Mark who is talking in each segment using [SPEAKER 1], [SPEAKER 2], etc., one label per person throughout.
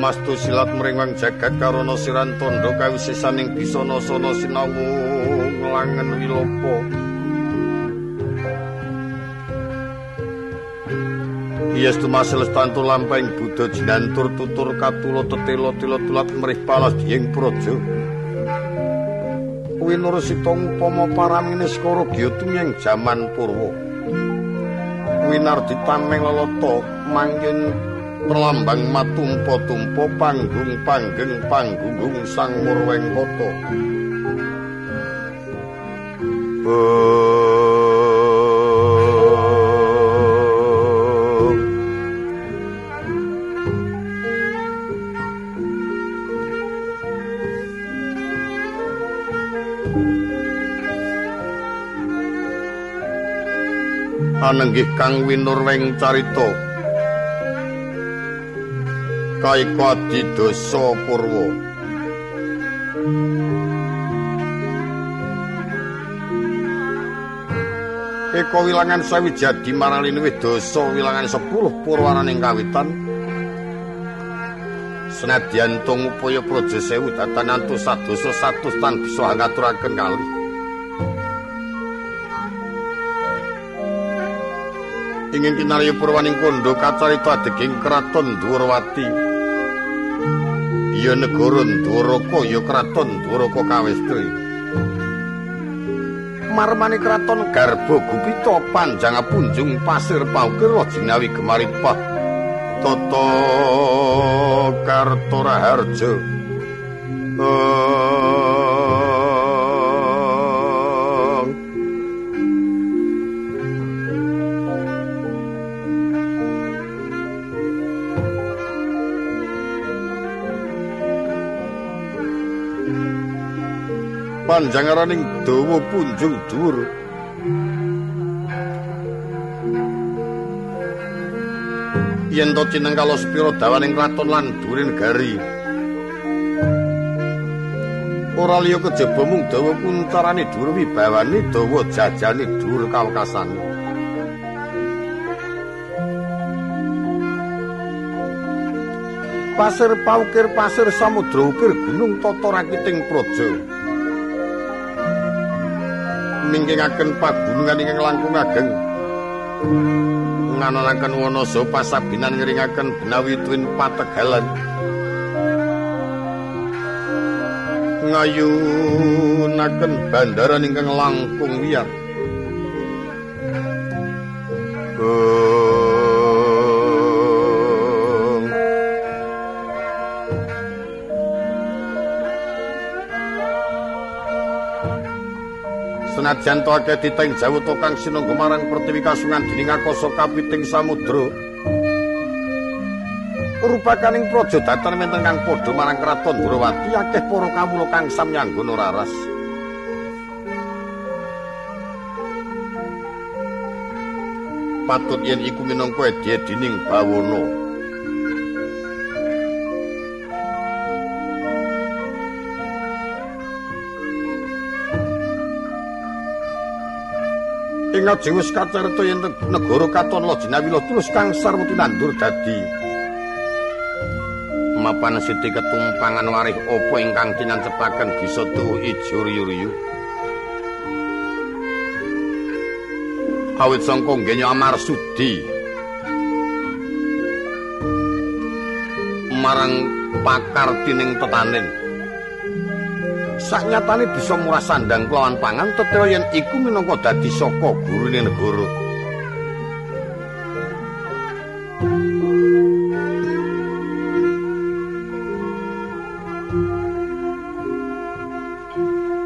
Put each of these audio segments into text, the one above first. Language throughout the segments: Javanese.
[SPEAKER 1] Mastu silat mringwang jagat karana siran tondo kawisisaning bisana sana sinawu nglangen wilopo Yes tumasel stantu lampahing Buddha jinantur tutur katulo tetelo tilo tulat merih palas dieng praja. Winur sitong upama paramine skara gyutuming jaman purwa. Winar ditameng lelata mangkin perlambang matumpa-tumpa panggung panggeng panggung sang murweng kota. anenggih kang winurweng carita kaika didasa purwa. Eko wilangan sawi jadi maralin dosa wilangan sepuluh purwaraning kawitan. Senadyan tung upaya projo sewu datan antus sadoso satus tan bisa ngaturaken kali ingin kinarya purwaning kondo kacarita adeging kraton Dwarawati. Ya negara Dwaraka ya kraton Dwaraka kawestri. Marmane kraton Garba Gupita panjang punjung pasir paukir jinawi gemaripah Tata Kartoraharja. Panjangaraning dawa punjung dhuwur. Yen to cineng kala sepira dawaning kraton lan dhuwuring negari. Ora liya kejaba mung dawa puncarane dhuwur wibawane dawa jajane dhuwur kawekasan pasir paukir pasir samudra ukir gunung tata rakiting praja ningkingaken pagunungan ingkang langkung ageng. Ngananaken wanasa pasabinan ngringaken benawi twin pategalan. Ngayunaken bandaran ingkang langkung wiyar senajan to akeh diteng jawuta kang sinungga marang pertiwi kasungan dening akasa kapiting samudra. Rupakaning praja datan menten kang padha marang kraton Durawati akeh para kawula kang samyanggun ora ras patut yen iku minangka edining bawono ing ajeng wis kacarita yen negara katon lajinawi tulus kang sarwuti nandur dadi. Mapan siti ketumpangan warih apa ingkang dinancepaken bisa tuwuh ijo riyu-riyu. Awit sangka nggenya Amarsudi marang pakar tining tetanen saknyatane bisa murah sandang kelawan pangan tetep yen iku minangka dadi saka gurune negara.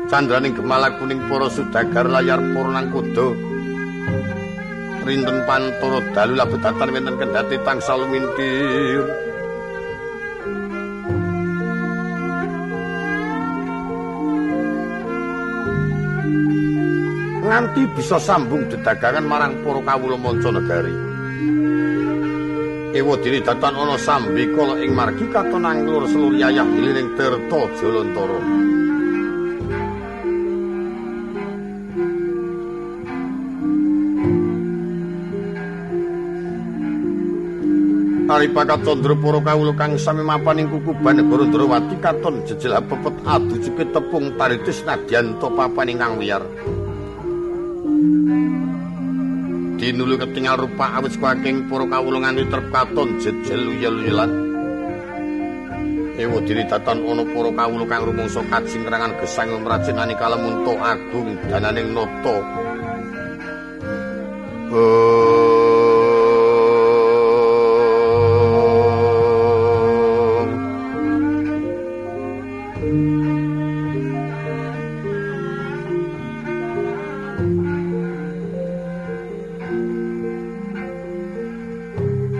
[SPEAKER 1] Candraning gemala kuning para sudagar layar purnang kuda. Rinten pantoro dalu labetatan wonten kendhati tangsal mintir nganti bisa sambung dedagangan marang para kawula manca negari Ewa diri datan ana sambi kala ing margi katon anglur seluruh yayah iliring Tirta Jalontara Ari condro para kawula kang sami mapan ing kukuban negara Ndrawati katon jejel pepet adu jepit tepung taritis nadyanto papan ingkang wiyar. Dinulu ketinggal rupa awit saking para kawula nganti trep katon jejel uyel-uyelan. Ewa diri ana para kawula kang rumangsa kajing kerangan gesang mrajinani kalemunto agung dananing nata.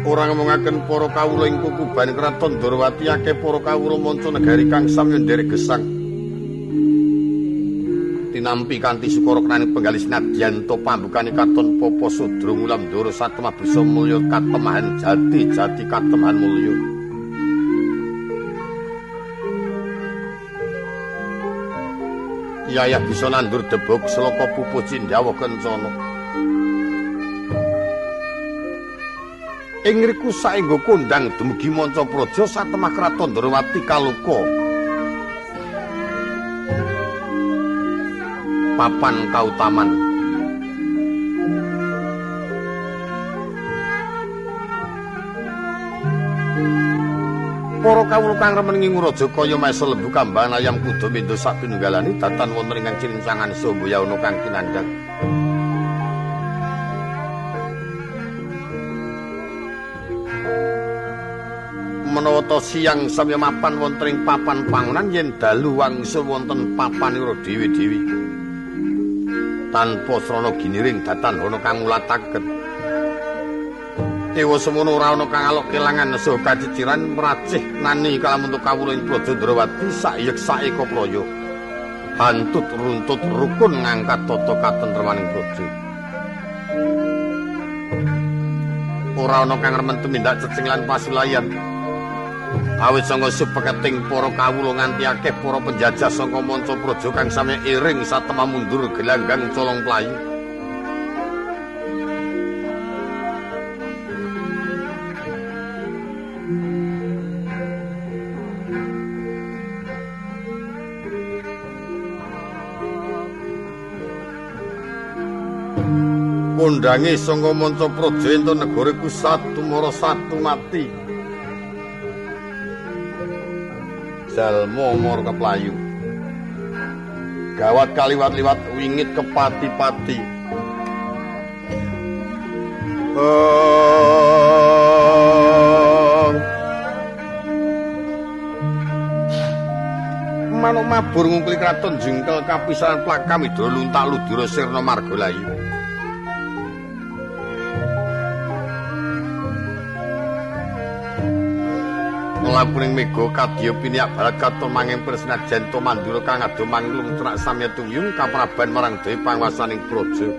[SPEAKER 1] Oh ngaken para kawula ing kukuban kraton Durwati akeh para kawula manca negari kang samya nderek gesang. Tinampi kanthi sukara kenaning penggalis nadyanto pambukane katon Popo Sudra ngulam ndoro satemah bisa mulya katemahan jati jati katemahan mulya. Yayah bisa nandur debok seloko pupu cindawa kencana. Ing ngriku saenggo kondang dumugi manca praja satemah kraton Ndrawati kaluka. Papan kautaman. Para kawula kang remen ing raja kaya mesel lembu kamban ayam kudu mendo sak pinunggalane datan wonten ing cirincangan Sombaya ana kang kinandhang menawa siang samya mapan wonten ing papan pangunan yen dalu wangsul wonten papanira dewi-dewi. Tanpa srana giniring datan ana kang ngulataken dewa semono ora ana kang alok kelangan saha kaciciran meracih nani kalamun kawula ing praja Drawati sayek saeka praya hantut runtut rukun ngangkat tata katentremaning praja. Ora ana kang remen tumindak cecing lan pasulayan awit sanga supeketing para kawula nganti akeh para penjajah saka manca praja kang sami iring satemah mundur gelanggang colong playu. Kondange sanga manca praja ento negara ku satu mara satu mati jalma mor keplayu gawat kaliwat-liwat wingit kepati-pati manuk mabur ngungkli kraton jengkel kapisahan plakam idro luntak ludira sirna margolayu lampuning mega kadya piniak barat katon manging persinajan to mandura kang ado manglung trak samya tuyung kapraban marang dewi panguasaning praja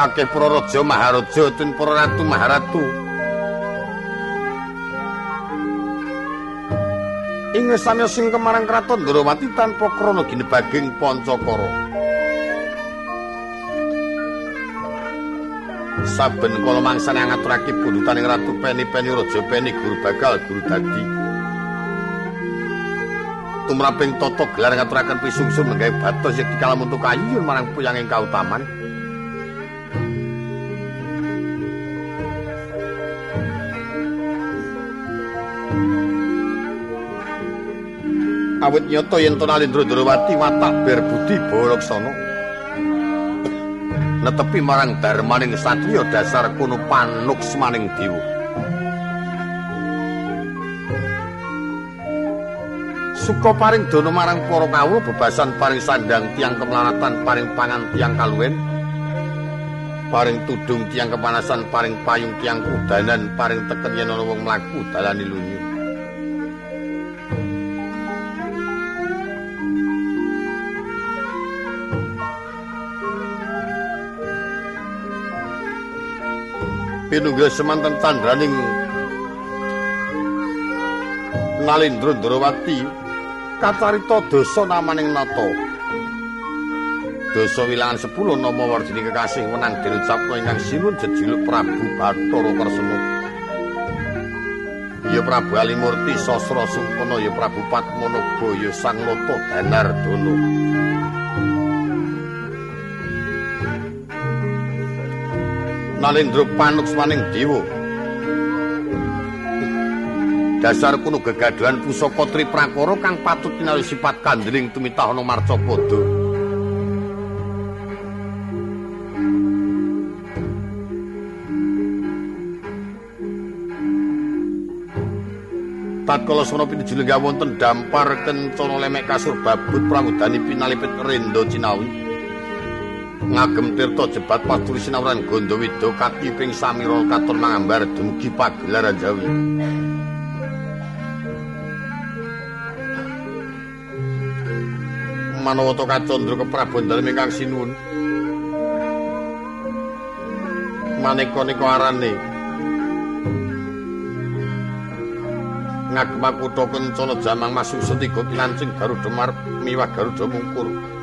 [SPEAKER 1] akeh para raja maharaja ten para ratu maharatu. Ing samya sing kemarang kraton Ndrawati tanpa krana ginebaging Pancakara saben kala mangsane ngaturake bundutaning ratu peni-peni raja peni guru bakal guru dadi. Tumraping tata gelar ngaturaken pisungsun menggawe batos yen dikala untuk kayu marang puyanging kautaman. Awit nyata yen to Nalindra Drawati watak berbudi balaksana netepi marang darmaning satriya dasar kuno panuk semaning dewa. Suka paring dono marang para kawula bebasan paring sandang tiang kemelaratan paring pangan tiang kaluwen paring tudung tiang kepanasan paring payung tiang kudanan paring teken yen ana wong mlaku dalane lunyu pinunggil semanten tandraning Nalindra Ndrawati kacarita dosa namaning nata. Dosa wilangan 10 nama warjini kekasih menang dirucapno ingkang sinun jejuluk Prabu Bathara Karsana ya Prabu Alimurti Sasra Sumpana ya Prabu Padmanaba ya Sang Lota Danardana Nalindra panuksmaning dewa. Dasar kuno gegaduhan pusaka Tri Prakara kang patut kinali sifat kandring tumitah ana Marcapada. Tatkala sono pinjulengga wonten dampar kencana lemek kasur babut pramudani pinalipit rendo Cinawi. Ngagem tirta jebat paduri sinawuran Gandawida katiping samira katon mangambar dumugi pagelaran Jawi. Manawata kacandra keprabon dalem ingkang sinuwun. Maneka-neka arane. Ngagem kutha kencana jamang masuk setiga pinancing Garuda Marp miwah Garuda Mungkur.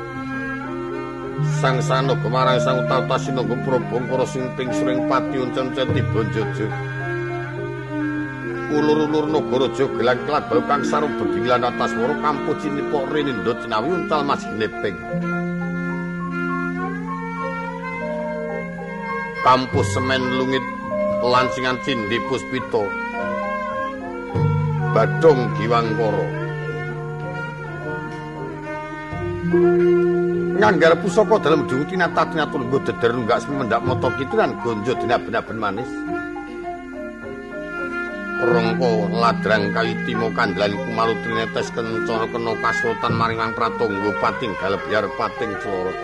[SPEAKER 1] Sang sano kemarang sang utata sinunggu probongkoro simping suring pati uncen ceti bonjojo ulur-ulur nogoro jo gelang kelat bau kang sarung bebilan atas woro kampu cini pok rinindo cinawi uncal masih nepeng kampus semen lungit lancingan cindi puspito badong giwang nganggar pusaka dalam dungu tinata tinata lungguh deder nunggak semi mendak moto gitu dan gonjo dina benar-benar manis. Rongko ladrang kali timo kandalan kumalu trinetes kencana kena kasultan maringang pratonggo pating galep biar pating celorot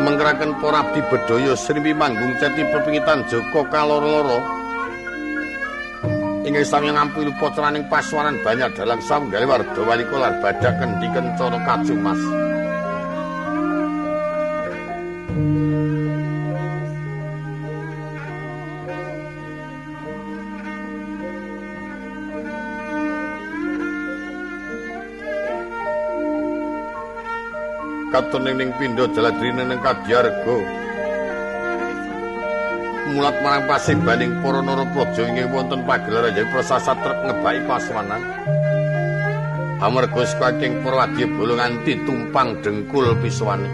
[SPEAKER 1] menggerakkan porabdi bedoyo srimpi manggung ceti perpingitan joko kaloro-loro inggih sami ngampu lupa ceraning paswaran banyak dalam samggale warga wali kolar badak kendi kencana kacumas Katuning ning pindho jaladrine ning Kadyarga mulat marang pasing baning para narapraja ing wonten pagelaran yen prasasat trep ngebaki paswanan. Amarga saking para wadya bolo nganti tumpang dengkul piswane.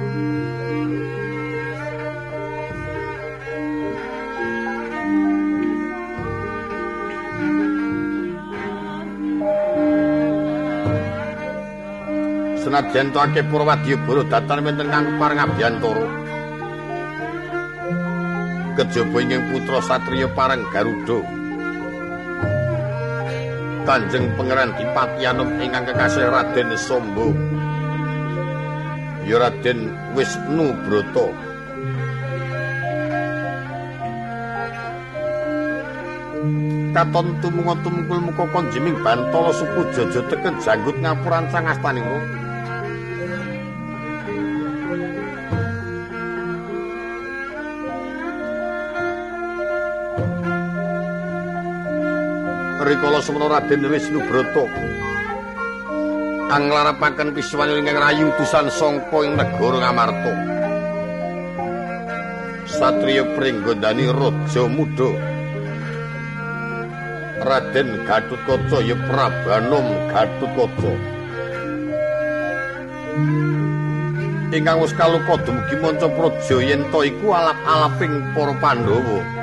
[SPEAKER 1] Senadyan to akeh para wadya bolo datar wonten kang parangabiyantara. Kejaba ingkang putra satriya parang garuda. Kanjeng Pangeran Dipati Anom ingkang kekasih Raden Sombo. Ya Raden Wisnu Brata Katon tumunga tumungkul muka konjiming bantala suku jojo teken janggut ngapuran sang astaning rikala semana Raden Wisnu Brata anglarapaken piswan ingkang rayu utusan sangka ing negara Ngamarta. Satriya Pringgondani Raja Muda. Raden Gatutkaca ya Prabanom Gatutkaca ingkang wis kalupa dumugi manca praja yen to iku alap-alaping para Pandhawa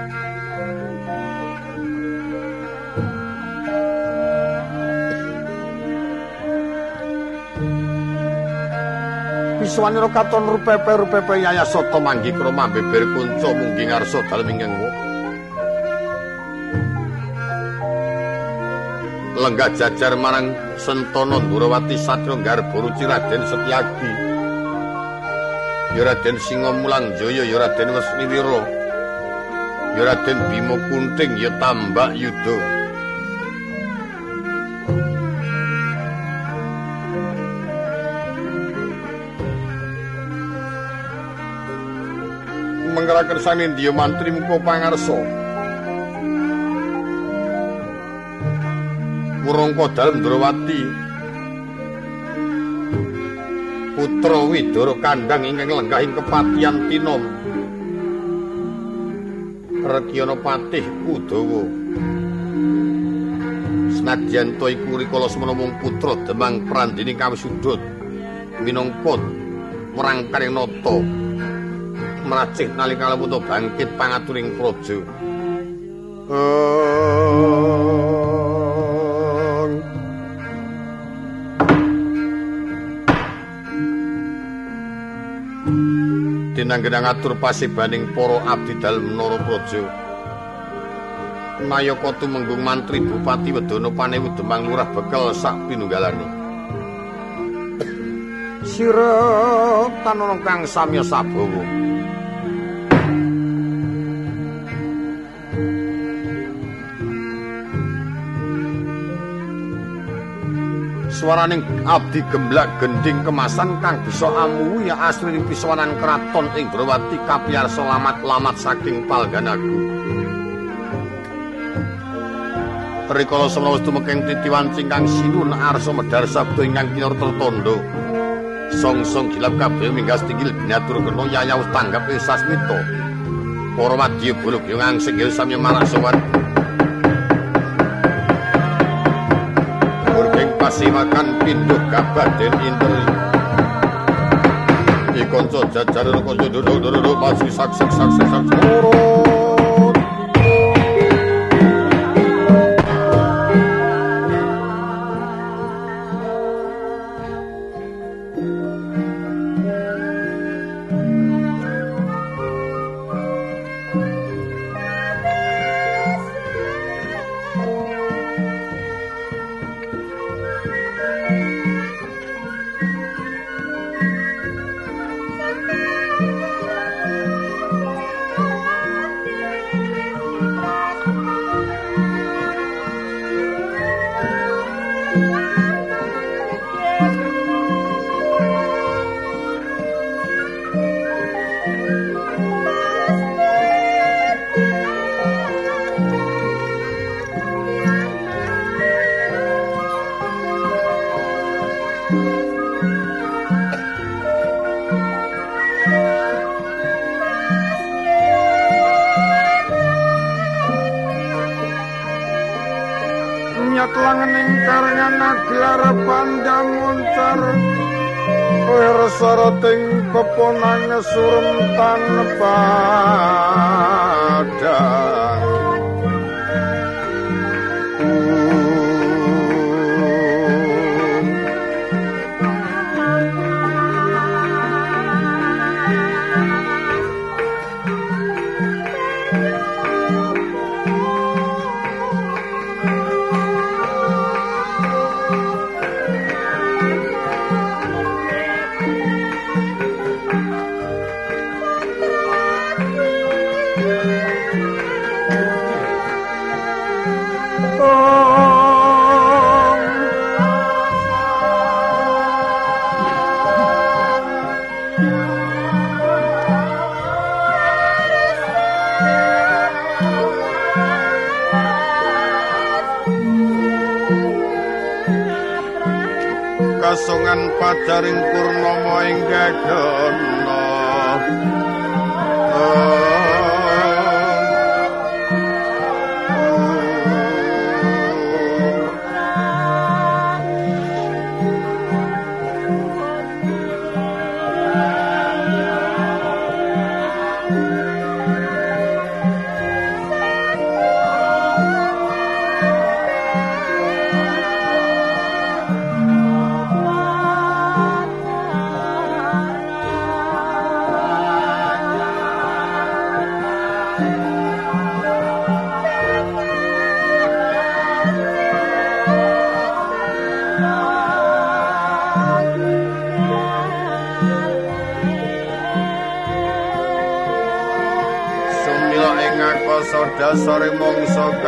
[SPEAKER 1] Wiswanira katon rupepe rupepe yayasata manggi krama beber kunca munggi ngarsa dalem ingkang lenggah jajar marang Sentana Durawati Satya Garba Raden Setyagi. Ya Raden Singamulang Jaya ya Raden Wesniwira ya Raden Bima Kunting ya Tambak Yuda sanin dia mantri muka pangarso Purangka dalem Ndrawati Putra Widara kandhang ingkang lenggah ing kepatihan Tinom Rekyana Patih Udawa. Senadyan to iku rikala semana mung putra Demang Prandini Kawisuda minangka merangkane nata meracih nalika lemut bangkit pangaturing praja dinanggena ngatur pasibaning para abdi dalem Nara Praja. Nayaka tumenggung mantri Bupati Wedana Panewu Demang Lurah Bekel sak pinunggalane. Sira tanana kang samya sabawa. Swaraning abdi gemblak gending kemasan kang bisa amuwi ya asli pisawanan keraton ing Drawati kapiar selamat lamat saking Palganagu. Rikala semana wis tumekeng titiwan cingkang sinun arsa medhar sabda ingkang kinarta tondo. Song-song gilap kabeh minggas tinggil binatur kena yayawus tanggap ing sasmita. Para wadya buluk yo ngangsing sami marang sowan. Kasiwakan pindho kabaden ikonco jajar kanca duduk-duduk masih sak-sak sak-sak peponang surem tanpa pacaring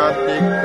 [SPEAKER 1] i sarcastic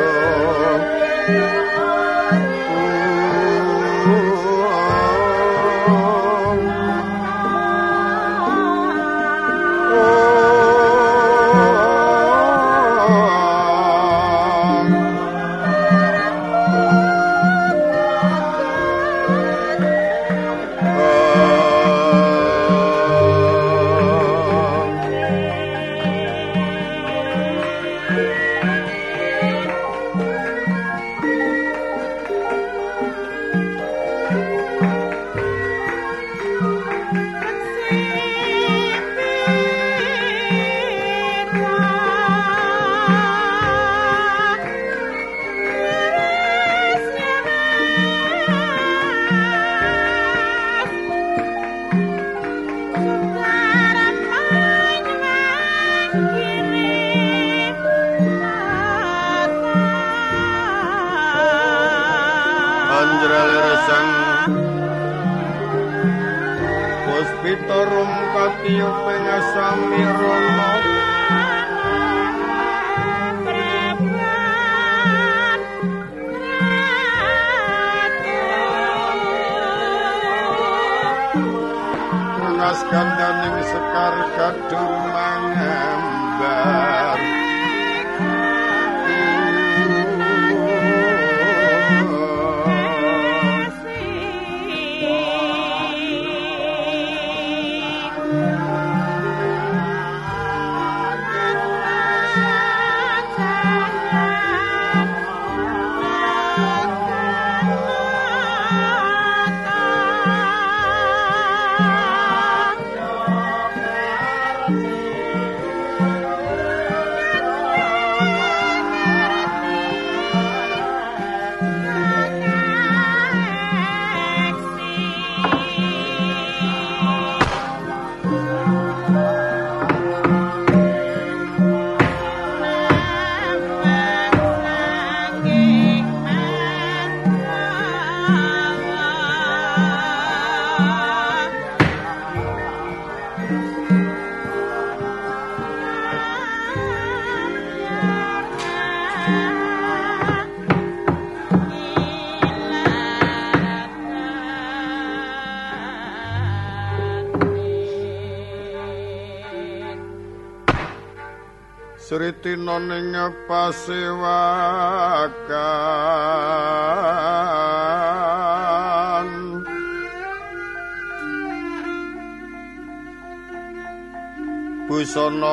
[SPEAKER 1] mangsa katiga Sritina ning pasewakan. Busana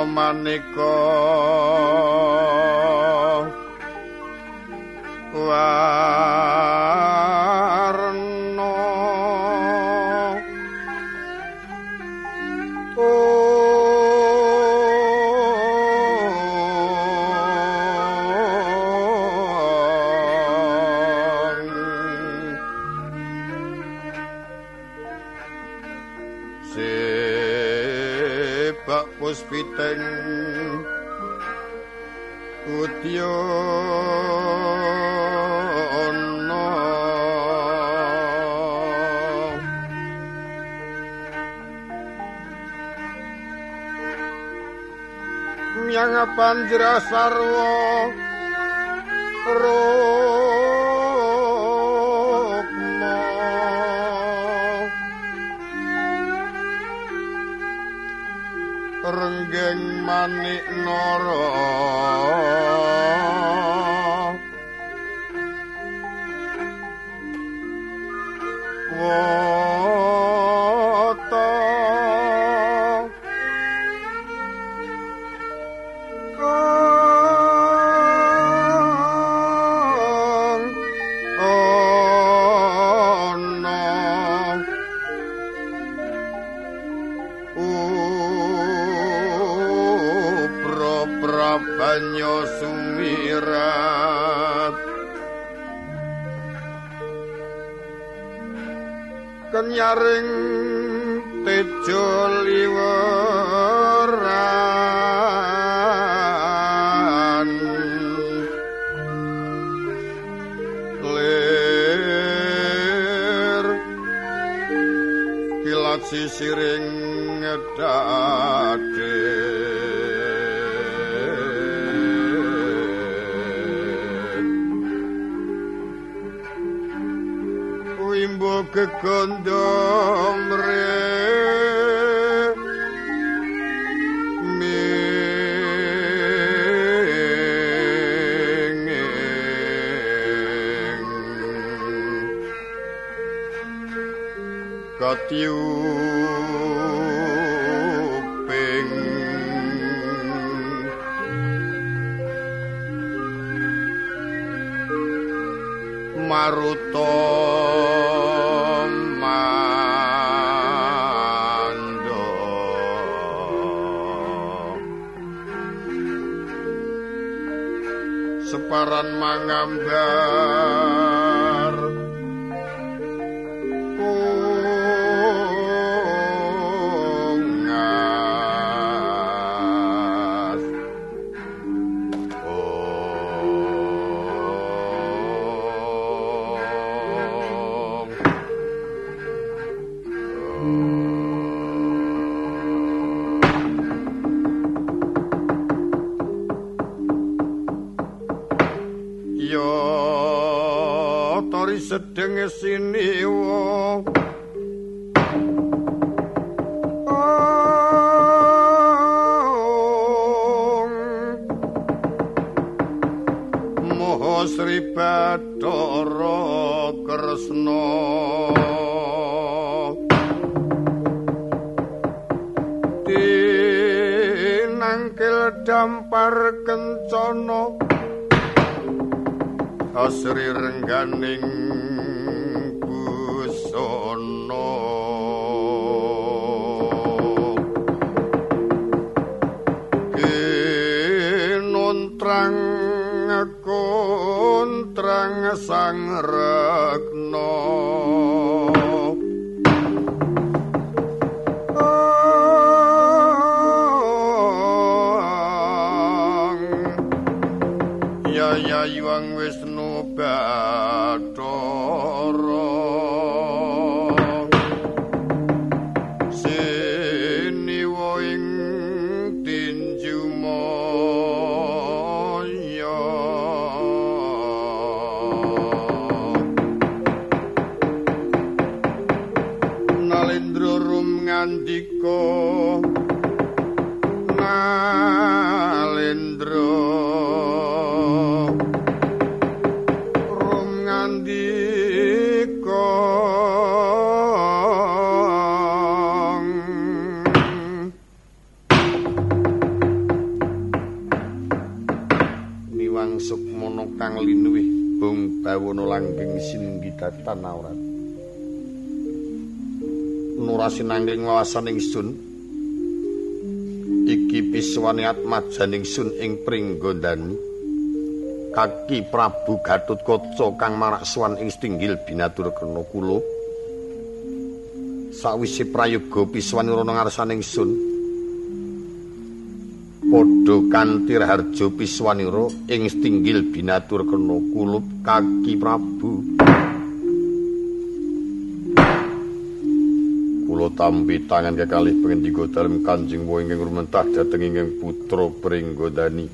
[SPEAKER 1] maneka panjra sarwa rukma manik nara gegondong katiuping wawasan ingsun iki piswane atmajaning sun ing pringgondani kaki prabu gatut kaca kang marak swan ing stinggil binatur kena kula. Sawise prayoga piswane rono ngarsaning sun. Padha kanthi harjo piswanira ing stinggil binatur kena kulup kaki prabu tampi tangan kekalih pengendika dalem Kanjeng Wa ingkang rumentah dhateng ingkang putra Pringgodani.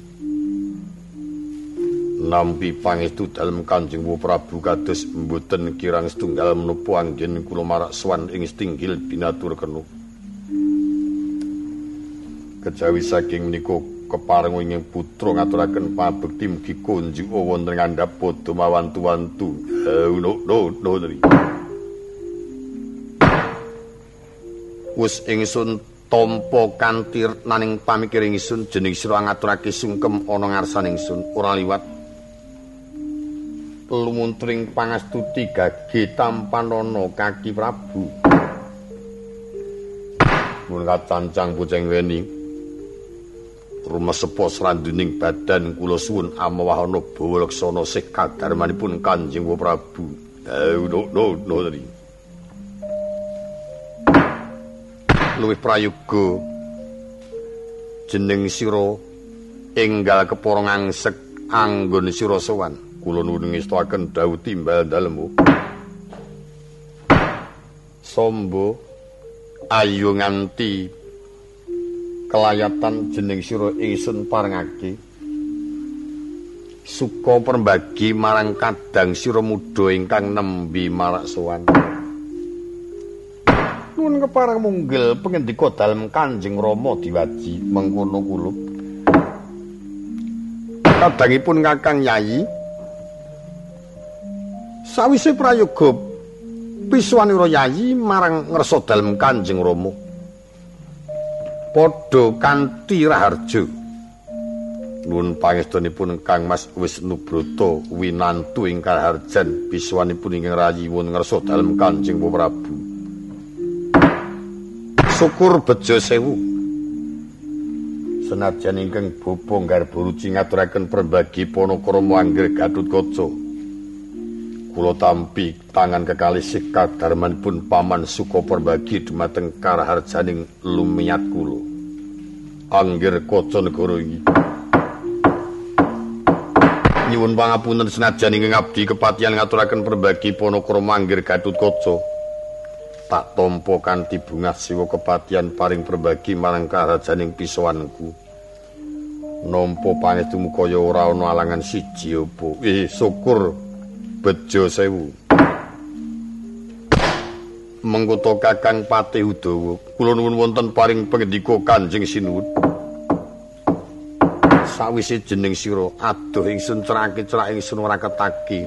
[SPEAKER 1] Nampi pangestu dalem Kanjeng Wa Prabu kados mboten kirang setunggal menapa anggen kula marak swan ing stinggil binatur kenu. Kejawi saking menika kepareng ingkang putra ngaturaken pabekti mugi kunjuk wonten ngandhap padha mawantu-wantu. Eh no no no. Wis ingsun tampa kanthi naning pamikiring ingsun jeneng sira ngaturake sungkem ana ngarsaning ingsun. Ora liwat. Lumuntring pangastuti gage tampanana kaki prabu. Mun kacancang boceng weni. Rumah sepo seranduning badan kula suwun amawahana bawa leksana sih kadarmanipun kanjeng prabu. No no no no luwih prayoga. Jeneng sira enggal kepara ngangsek anggon sira sowan kula nuwun ngestaken dawuh timbal dalemu sombo ayu nganti kelayatan jeneng sira ingsun parengake. Suka perbagi marang kadang sira muda ingkang nembi marak sowan Nuwun kepareng munggil pengendika dalem Kanjeng Rama diwaji mengkono kula. Kadangipun Kakang Yayi sawise prayoga piswanira Yayi marang ngersa dalem Kanjeng Rama. Padha kanthi raharja. Nuwun pangestunipun Kang Mas Wisnubrata winantu ing kaharjan biswanipun ingkang rayi won ngersa dalem Kanjeng Prabu. Syukur bejo sewu. Senajan ingkang bobo garbo ruci ngaturaken perbagi Panakrama angger Gatutkaca. Kula tampi tangan kekalih sikat darmanipun paman suka perbagi dumateng karaharjaning lumiat kula. Angger Kaca negara iki. nyuwun pangapunten senajan ingkang abdi kepatihan ngaturaken perbagi Panakrama Anggir Gatutkaca. Tak tampa kanthi bungah siwa kepatihan paring perbagi marang karajaning pisowanku. Nampa pangestu mukaya ora ana alangan siji apa. Eh syukur bejo sewu. Mengkuto Kakang Patih Udawa, kula nuwun wonten paring pangendika Kanjeng Sinuwun. sawise jeneng sira aduh ingsun cerake-cerake ingsun ora ketagi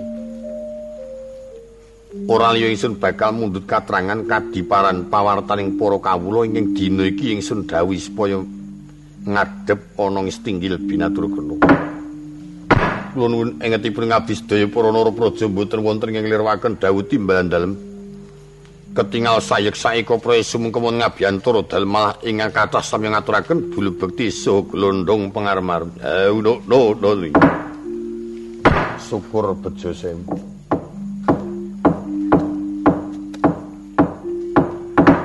[SPEAKER 1] ora liya ingsun bakal mundhut katrangan kadiparan pawartaning para kawula ing dina iki ingsun dawuh supaya ngadhep ana ing stinggil binatur kena kula nuwun engetipun ngabdi sedaya para narapraja mboten wonten ing lirwaken dawuh timbalan dalem. Ketingal sayek saiko presu mengkemon ngabiyantoro dal malah ingang kathah sami ngaturaken bulu bekti so glondong pengarmar eh no no no syukur bejo sembu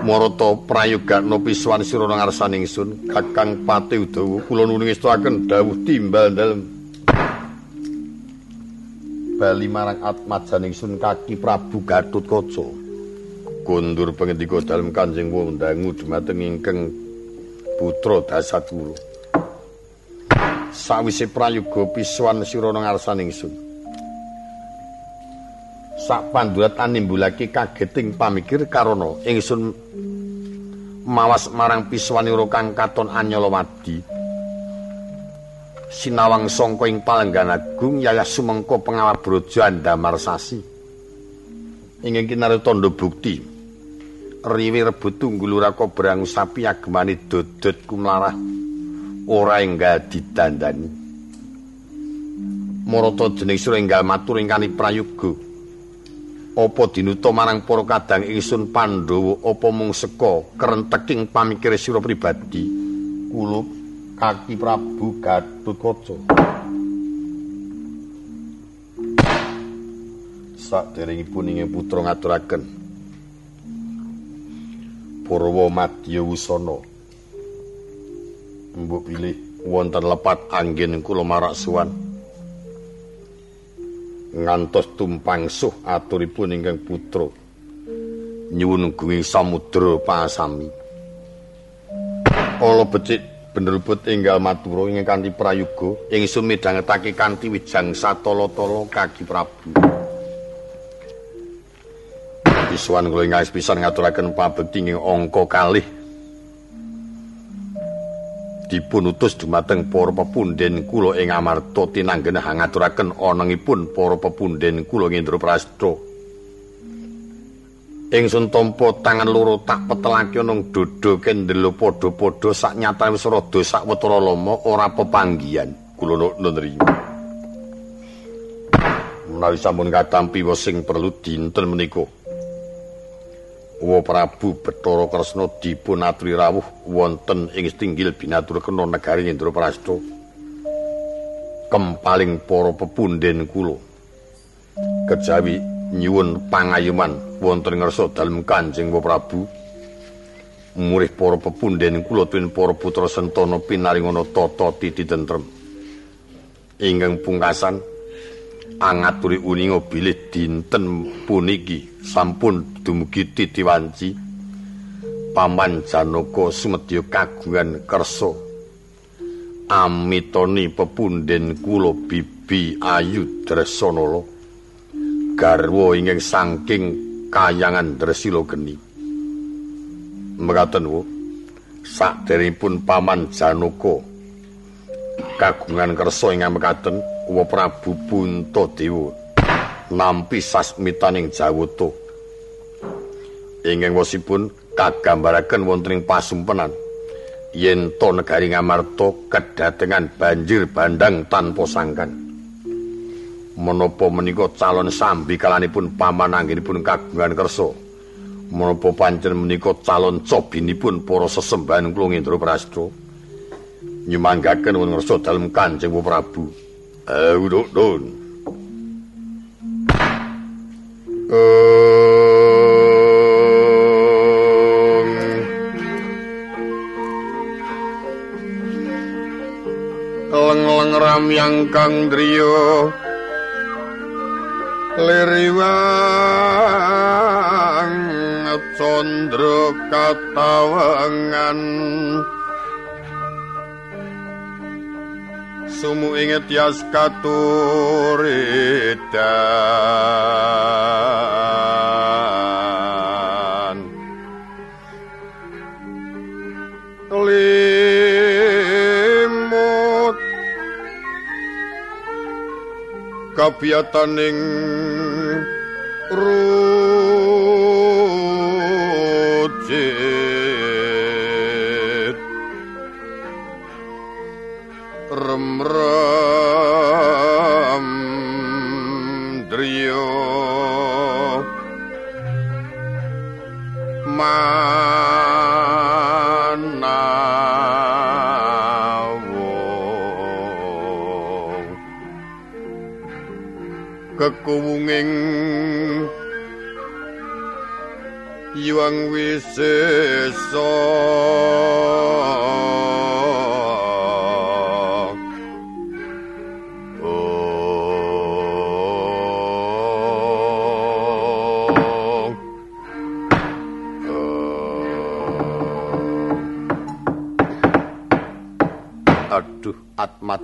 [SPEAKER 1] Maroto prayoga no piswan sira nang ngarsaning sun Kakang Pati Udawa kula nuwun ngestuaken dawuh timbal dalem Bali marang atmajaning sun kaki Prabu Gatutkaca kundur pengendika dalem Kanjeng Wondangu dumateng ingkang putra Dasatwuru. Sawise prayoga piswan sira nang ngarsaning ingsun. Sak pandurat animbulake kageting pamikir karana ingsun mawas marang piswanira kang katon anyalawadi. Sinawang sangka ing Palenggan Agung Yayah Sumengko Pengawabrojo Andamar Sasi. Ingin kinaru tondo bukti riwi rebut tunggul ora kobrang sapi agemane dodot kumlarah ora enggal didandani marata jeneng sira enggal matur ingkang prayoga apa dinuta marang para kadang ingsun pandhawa apa mung seka kerenteking pamikir sira pribadi kula kaki prabu gatutkaca saderengipun ing putra ngaturaken Purwa Madya Wusana. Mbok pilih wonten lepat anggen kula marak suwan. Ngantos tumpangsuh aturipun ingkang putra. Nyuwun gunging samudra pasami. Kala becik benerubut enggal matura ingkang kanthi prayoga ingsun midhangetake kanthi wijang satala-tala kaki Prabu. Isuan kula ingkang pisan ngaturaken pabekti ing angka kalih. Dipun utus dumateng para pepunden kula ing Amarta tinanggen ngaturaken anangipun para pepunden kula Indra Prasta. Ingsun tampa tangan loro tak petelake ana dodo kendelo padha-padha sak nyatane wis rada sawetara lama ora pepanggihan kula nunri. Menawi sampun katampi sing perlu dinten menika. Wa Prabu Bathara Kresna dipun aturi rawuh wonten ing tinggil binatur kena negari Indraprasta. Kempaling para pepunden kula. Kejawi nyuwun pangayuman wonten ngersa dalem Kanjeng Wa Prabu. Murih para pepunden kula tuwin para putra sentana pinaringana tata titi tentrem. Ingkang pungkasan angaturi uninga bilih dinten puniki sampun dumugi titiwanci paman janaka sumedya kagungan kersa. Amitoni pepunden kula bibi ayu dresanala. Garwa ingkang saking kayangan dresila geni. Mekaten wu. Sakderengipun paman Janaka kagungan kersa ing mekaten Uwa Prabu Puntadewa nampi sasmitaning Jawata. Ingkang wasipun kagambaraken wonten ing pasumpenan yen to negari Ngamarta kedatengan banjir bandang tanpa sangkan. Menapa menika calon sambi kalanipun paman anggenipun kagungan kersa? Menapa pancen menika calon cobinipun para sesembahan kula Indra Prasta? Nyumanggaken wonten ngersa dalem Kanjeng Prabu. Eh, uduk, dun. Eh, leng-leng ramyang kang driya liriwang condra katawangan sumu inget yas katuridan kabiyataning rujit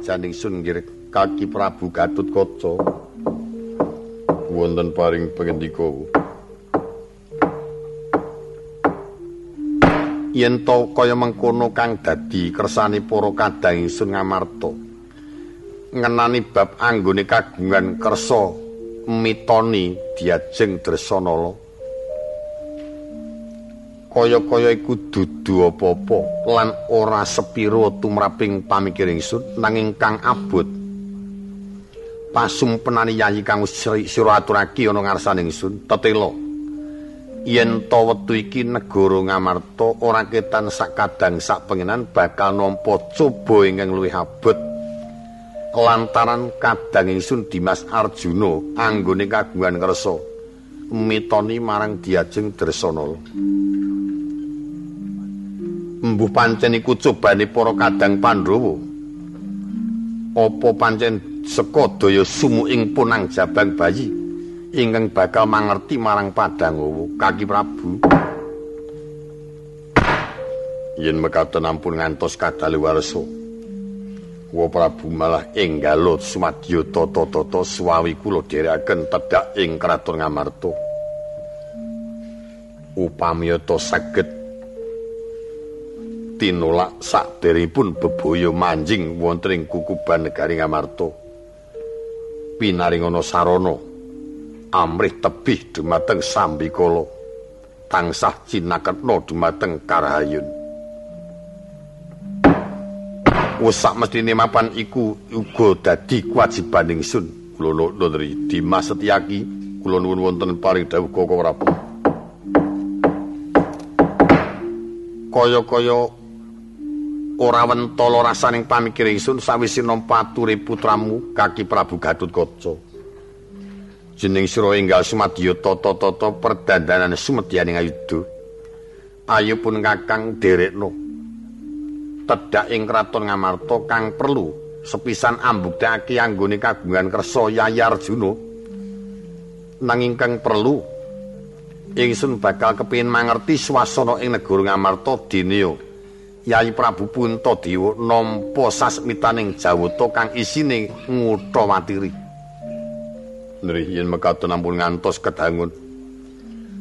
[SPEAKER 1] atmajaning sun nggih kaki Prabu Gatut Kaca. Wonten paring pangendika. Yen to kaya mengkono kang dadi kersane para kadang ingsun ngamarta. Ngenani bab anggone kagungan kersa mitoni diajeng Dresanala. Kaya-kaya iku dudu apa-apa lan ora sepiro tumraping pamikir ingsun nanging kang abot. Pasumpenani yayi kang sira aturake ana ngarsane ingsun tetela. Yen to wektu iki negara ngamarta ora ketan sak kadang sak pengenan bakal nampa coba ingkang luwih abot. Lantaran kadang ingsun Dimas Arjuna anggone kagungan kersa mitoni marang diajeng Dresanala Mbuh pancen iku cobane para kadang Pandhawa. Apa pancen seka daya sumuing punang jabang bayi ingkang bakal mangerti marang Padangawa Kaki Prabu. Yen mekaten ampun ngantos kadaluwarsa. Wa Prabu malah enggalo sumadya tata-tata suwawi kula dherekaken tedhak ing kraton Ngamarta. Upami ta saged tinulak sakderipun bebaya manjing wonten ing kukuban negari Ngamarta. Pinaringana sarana amrih tebih dumateng sambikala tansah cinaketna dumateng karahayun. Wes sak mestine mapan iku uga dadi kewajiban ingsun. Kula nuwun Dimas Setyaki, kula nuwun wonten paring dawuh Koko Prabu. Kaya-kaya ora wentala rasaning pamikir ingsun sawise nampa ature putramu kaki Prabu Gatut Kaca. Jeneng sira enggal sumadya tata-tata perdandanan sumedyaning ayuda. Ayo pun Kakang derekno. Tedhak ing kraton Ngamarta kang perlu sepisan ambuktekake anggone kagungan kersa Yayi Arjuna. Nanging kang perlu ingsun bakal kepengin mangerti swasana ing negara Ngamarta dene Yayi Prabu Puntadewa nampa sasmitaning jawata kang isine ngutha watiri. Nrih yen mekaten ampun ngantos kedangun.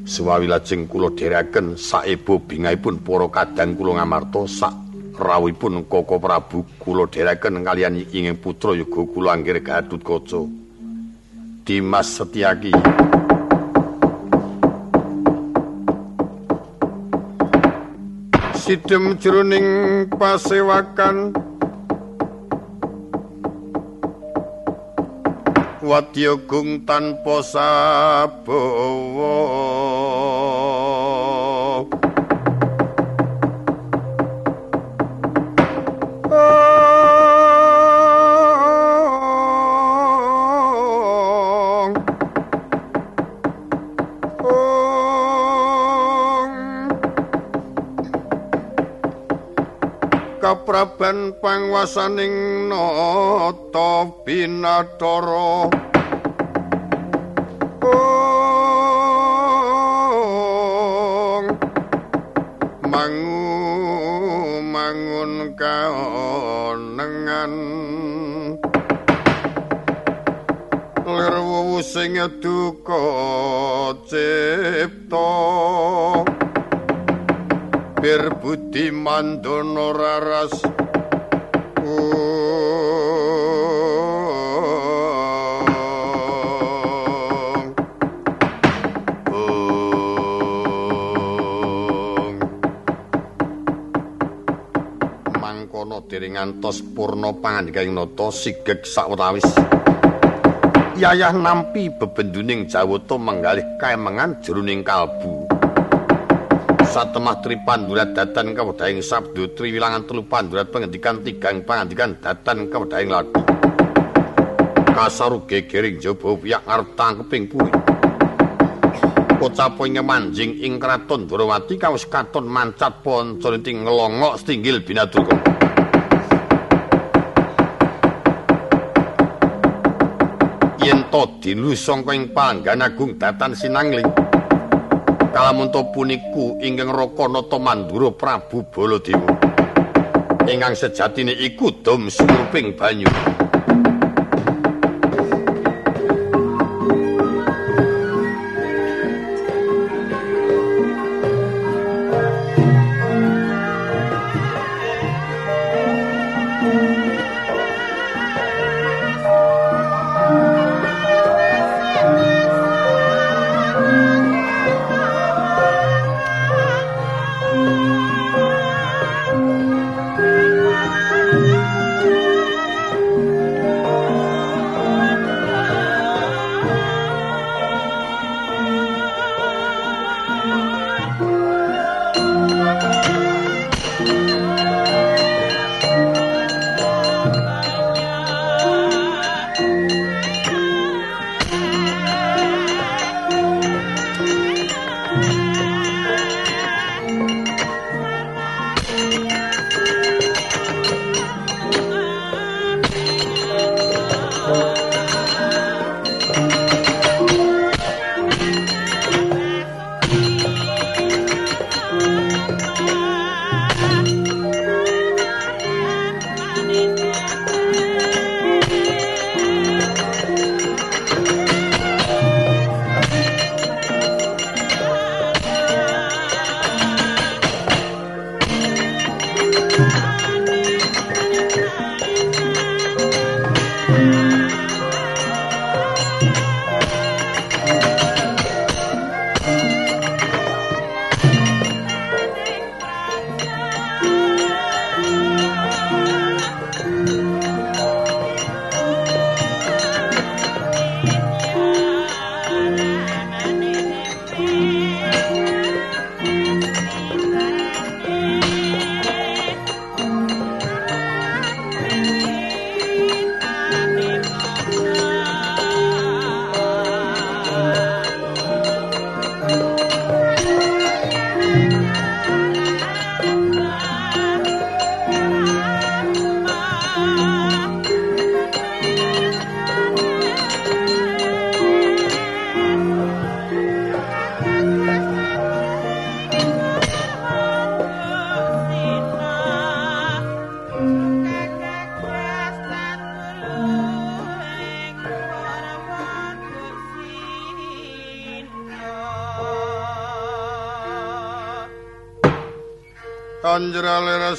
[SPEAKER 1] Suwawi lajeng kula dherekaken saebo bingaipun para kadang kula ngamarta sak rawuhipun Koko Prabu kula dherekaken kaliyan inging putra yuga kula anggere Gatutkaca. Dimas Setyaki. Sidem jroning pasewakan. Wadya gung tanpa sabawa kapraban pangwasaning nata binatara pangandikaing nata sigeg sawetawis. Yayah nampi bebenduning jawata menggalih kaemengan jroning kalbu. Satemah tri pandurat datan kawedahing sabdo tri wilangan telu pandurat pengendikan tigang pangandikan datan kawedahing lagu. Kasaru gegering jaba piyak ngarep tangkeping puri pocapo ing manjing ing kraton Durawati kawis katon mancat ponco ning ngelongok setinggil binadurga yen to dilu sangka ing panggan agung datan sinangling. Kalamunta puniku ingkang Rakanata Mandura Prabu Baladewa. Ingkang sejatine iku dom sumurping banyu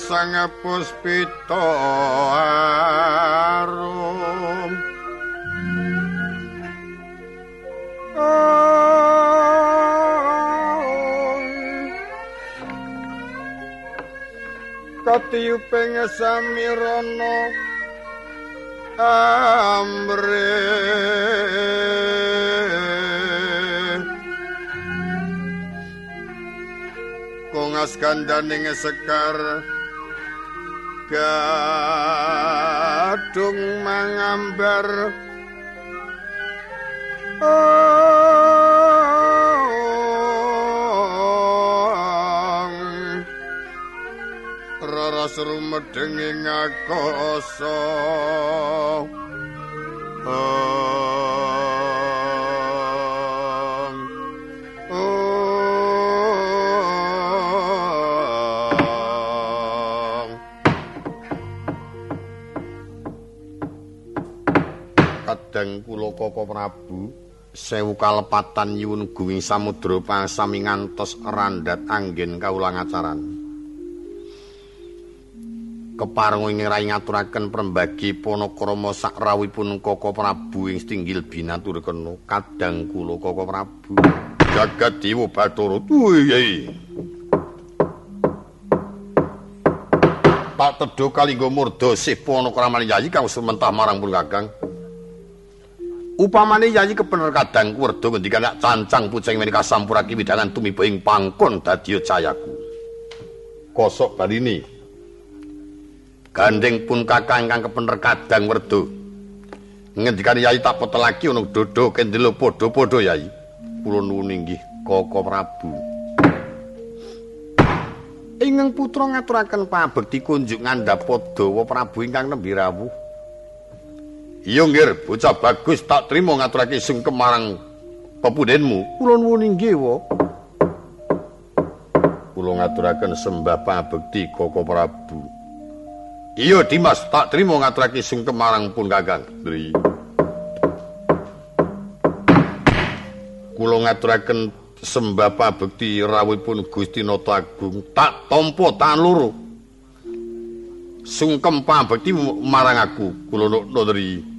[SPEAKER 1] sang puspita arum. Katiyuping samirana amre. Kongas kandaning sekar gadung mangambar Raras rumedeng ing akasa Kadang kula Koko Prabu sewu kalepatan nyuwun gunging samudra pasami ngantos randat anggen kawula ngacaran. Keparung ing rai ngaturaken prembagi Panakrama sak rawipun Koko Prabu ing stinggil binatur kena kadang kula Koko Prabu. Jagat Dewa Bathara tuwi. Pak Tedho kalingga murda sih Panakrama yayi kang sementah marang pun Kakang. Upamane yayi kepener kadang werda ngendikan nak cancang pucing menika sampurake widangan tumiba ing pangkon dadi cayaku. Kosok barini. Gandeng pun kakang ingkang kepener kadang werda. Ngendikan yayi tak potelaki ana dodo kendelo padha-padha yayi. Kula nuwun inggih Koko Prabu. Ingkang putra ngaturaken pabekti kunjuk ngandhap Padawa Prabu ingkang nembe rawuh. Iya nggir, bocah bagus tak trimo ngaturake sungkem marang pepudenmu. Kula nuwun inggih, wa. Kula ngaturaken sembah pabekti Koko Prabu. Iya Dimas, tak trimo ngaturake sungkem marang pun Kakang. Dri. Kula ngaturaken sembah pabekti rawuhipun Gusti Nata Agung. Tak tampa tan loro. Sungkem pabekti marang aku. Kula nutri.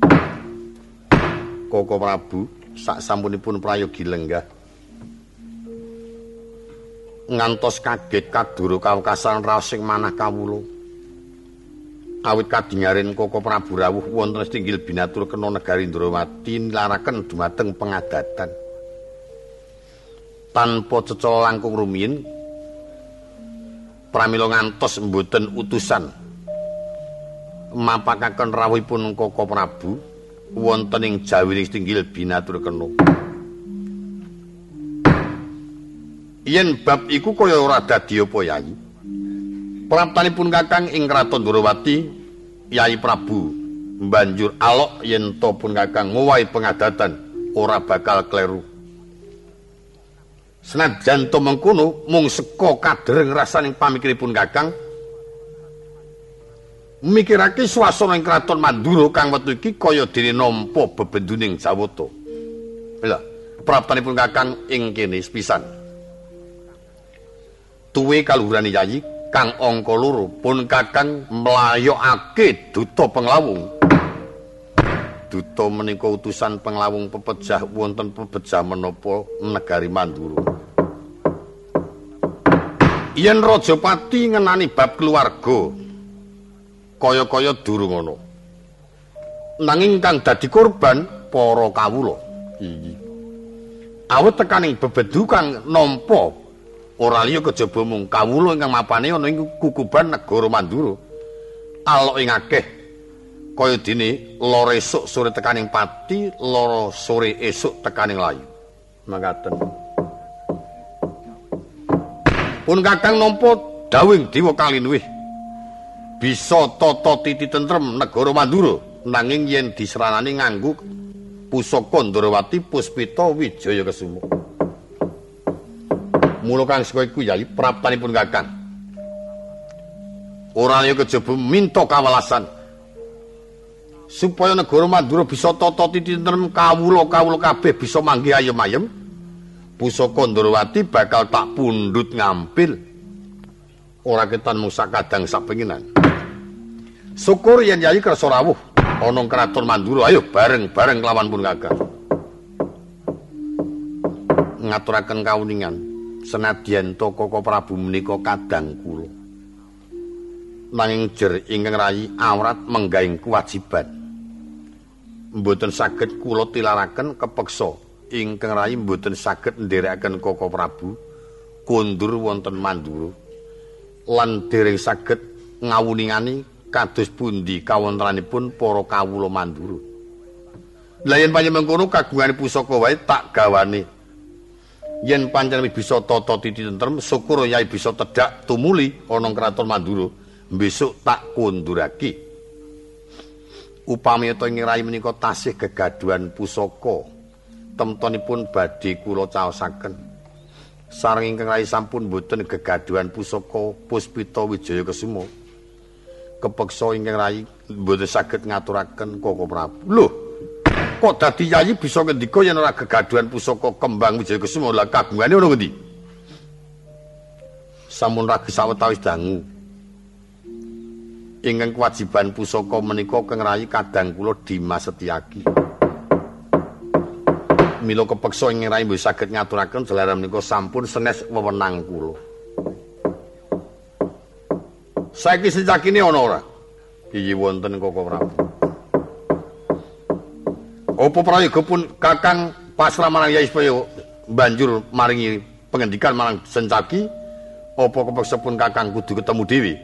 [SPEAKER 1] Koko Prabu sak sampunipun prayogi lenggah. Ngantos kaget kaduro kawekasan raos sing manah kawula. Awit kadingaren Koko Prabu rawuh wonten tinggil binatur kena negari Ndrawati nilaraken dumateng pengadatan. Tanpa cecol langkung rumiyin pramila ngantos mboten utusan. Mapakaken rawuhipun Koko Prabu wonten ing jawining tinggil binatur kena. Yen bab iku kaya ora dadi apa yai. Praptanipun Kakang ing Kraton Durawati, Yai Prabu banjur alok yen to pun Kakang ngowahi pengadatan ora bakal kleru. Senajan to mengkono mung seka kadereng rasaning pamikiripun Kakang, mikirake swasana ing kraton Mandura kang wektu iki kaya dene nampa bebenduning Jawata. Lha, praptanipun Kakang ing kene sepisan. Tuwe kaluhurane Yayi kang angka loro pun Kakang mlayokake duta penglawung. Duta menika utusan penglawung pepejah wonten pepejah menapa negari Mandura. Yen Rajapati ngenani bab keluarga kaya-kaya durung ngono. Nanging kang dadi korban para kawula. Iki. Awit tekaning bebedu kang nampa ora liya kejaba mung kawula ingkang mapane ana ing kukuban negara Mandura. Alok ing akeh kaya dene lara esuk sore tekaning pati, lara sore esuk tekaning layu. Mangkaten. Pun kakang nampa dawing dewa kalinuwih bisa tata titi tentrem negara Mandura nanging yen diseranani nganggo pusaka Ndrawati Puspita Wijaya Kesuma. Mula kang saka iku yai praptanipun Kakang. Ora ya kejaba minta kawelasan supaya negara Mandura bisa tata titi tentrem kawula-kawula kabeh bisa manggi ayem-ayem. Pusaka Ndrawati bakal tak pundhut ngampil. ora ketan mung sakadang sapenginan. Syukur yen Yayi kersa rawuh ana kraton Mandura. Ayo bareng-bareng lawan pun Kakang. Ngaturaken kauningan senadyan to Koko Prabu menika kadang kula. Nanging jer ingkang rayi awrat menggaing kewajiban. Mboten saged kula tilaraken kepeksa ingkang rayi mboten saged nderekaken Koko Prabu kondur wonten Mandura. Lan dereng saged ngawuningani kados pundi kawontenanipun para kawula manduru. Lah yen panjenengan mengkono kagungane pusaka wae tak gawane. Yen panjenengan bisa tata titi tentrem, syukur yai bisa tedak tumuli ana kraton Mandura. Besok tak kondurake. Upami to ing rai menika tasih gegaduhan pusaka. Temtonipun badhe kula caosaken. Sareng ingkang rai sampun boten gegaduhan pusaka Puspita Wijaya Kesuma. Kepeksa ingkang rai mboten saged ngaturaken Koko Prabu. Lho, kok dadi yayi bisa ngendika yen ora gegaduhan pusaka kembang Wijaya Kusuma lah kagungane ono ngendi? Sampun ragi sawetawis dangu. Ingkang kewajiban pusaka menika kang rai kadang kula Dimas Setyaki. Mila kepeksa ingkang rai mboten saged ngaturaken jalaran menika sampun senes wewenang kula. Saiki sejakine ana ora? Iki wonten Koko Prabu. Apa prayoga pun Kakang pasrah marang Yai supaya banjur maringi pengendikan marang Sencaki? Apa kepeksa pun Kakang kudu ketemu dhewe?